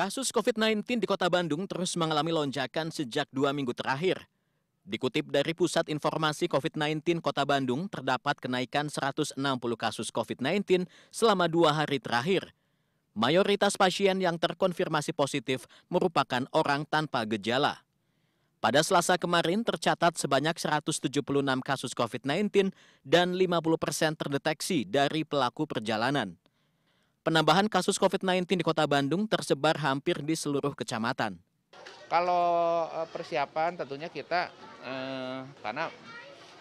Kasus COVID-19 di Kota Bandung terus mengalami lonjakan sejak dua minggu terakhir. Dikutip dari Pusat Informasi COVID-19 Kota Bandung, terdapat kenaikan 160 kasus COVID-19 selama dua hari terakhir. Mayoritas pasien yang terkonfirmasi positif merupakan orang tanpa gejala. Pada selasa kemarin tercatat sebanyak 176 kasus COVID-19 dan 50 persen terdeteksi dari pelaku perjalanan. Penambahan kasus COVID-19 di Kota Bandung tersebar hampir di seluruh kecamatan. Kalau eh, persiapan tentunya kita eh, karena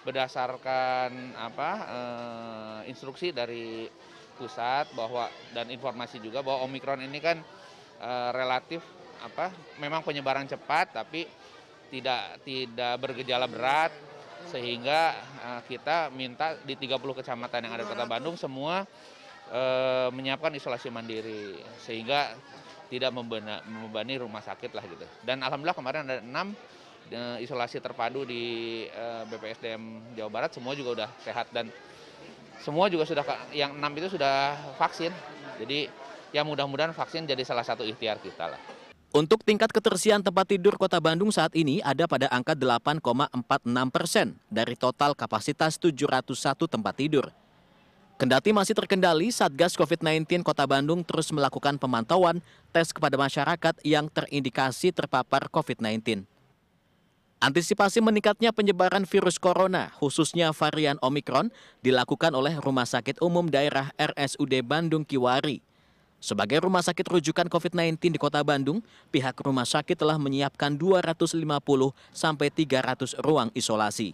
berdasarkan apa eh, instruksi dari pusat bahwa dan informasi juga bahwa omikron ini kan eh, relatif apa memang penyebaran cepat tapi tidak tidak bergejala berat sehingga eh, kita minta di 30 kecamatan yang ada di Kota Bandung semua menyiapkan isolasi mandiri sehingga tidak membebani rumah sakit lah gitu. Dan alhamdulillah kemarin ada enam eh, isolasi terpadu di eh, BPSDM Jawa Barat semua juga udah sehat dan semua juga sudah yang enam itu sudah vaksin. Jadi ya mudah-mudahan vaksin jadi salah satu ikhtiar kita lah. Untuk tingkat ketersian tempat tidur Kota Bandung saat ini ada pada angka 8,46 persen dari total kapasitas 701 tempat tidur. Kendati masih terkendali, Satgas COVID-19 Kota Bandung terus melakukan pemantauan tes kepada masyarakat yang terindikasi terpapar COVID-19. Antisipasi meningkatnya penyebaran virus corona, khususnya varian Omikron, dilakukan oleh Rumah Sakit Umum Daerah RSUD Bandung Kiwari. Sebagai rumah sakit rujukan COVID-19 di Kota Bandung, pihak rumah sakit telah menyiapkan 250 sampai 300 ruang isolasi.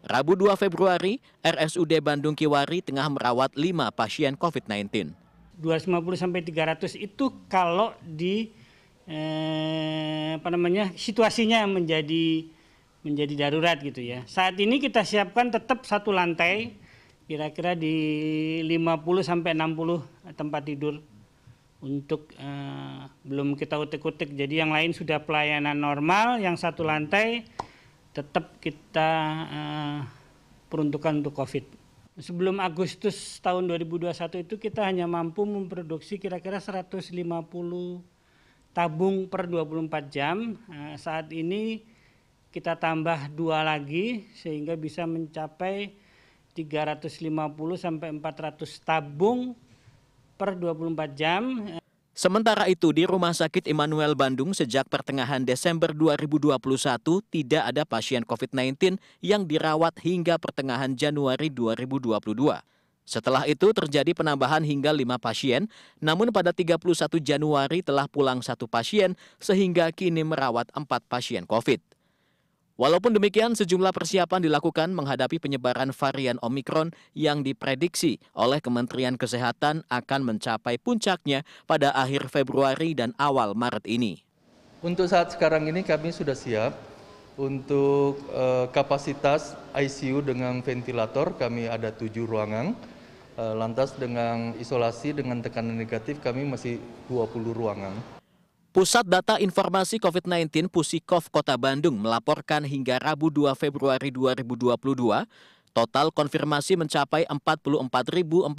Rabu 2 Februari, RSUD Bandung Kiwari tengah merawat 5 pasien COVID-19. 250 sampai 300 itu kalau di eh, apa namanya situasinya menjadi menjadi darurat gitu ya. Saat ini kita siapkan tetap satu lantai kira-kira di 50 sampai 60 tempat tidur untuk eh, belum kita utik-utik. Jadi yang lain sudah pelayanan normal, yang satu lantai tetap kita uh, peruntukan untuk COVID. Sebelum Agustus tahun 2021 itu kita hanya mampu memproduksi kira-kira 150 tabung per 24 jam. Uh, saat ini kita tambah dua lagi sehingga bisa mencapai 350 sampai 400 tabung per 24 jam. Sementara itu di Rumah Sakit Immanuel Bandung sejak pertengahan Desember 2021 tidak ada pasien COVID-19 yang dirawat hingga pertengahan Januari 2022. Setelah itu terjadi penambahan hingga 5 pasien, namun pada 31 Januari telah pulang satu pasien sehingga kini merawat 4 pasien COVID. Walaupun demikian, sejumlah persiapan dilakukan menghadapi penyebaran varian Omikron yang diprediksi oleh Kementerian Kesehatan akan mencapai puncaknya pada akhir Februari dan awal Maret ini. Untuk saat sekarang ini kami sudah siap untuk uh, kapasitas ICU dengan ventilator kami ada tujuh ruangan. Uh, lantas dengan isolasi dengan tekanan negatif kami masih 20 ruangan. Pusat Data Informasi COVID-19 Pusikov Kota Bandung melaporkan hingga Rabu 2 Februari 2022, total konfirmasi mencapai 44.429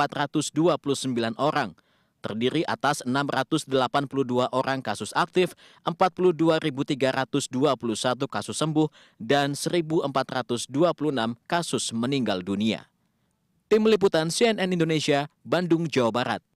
orang, terdiri atas 682 orang kasus aktif, 42.321 kasus sembuh, dan 1.426 kasus meninggal dunia. Tim Liputan CNN Indonesia, Bandung, Jawa Barat.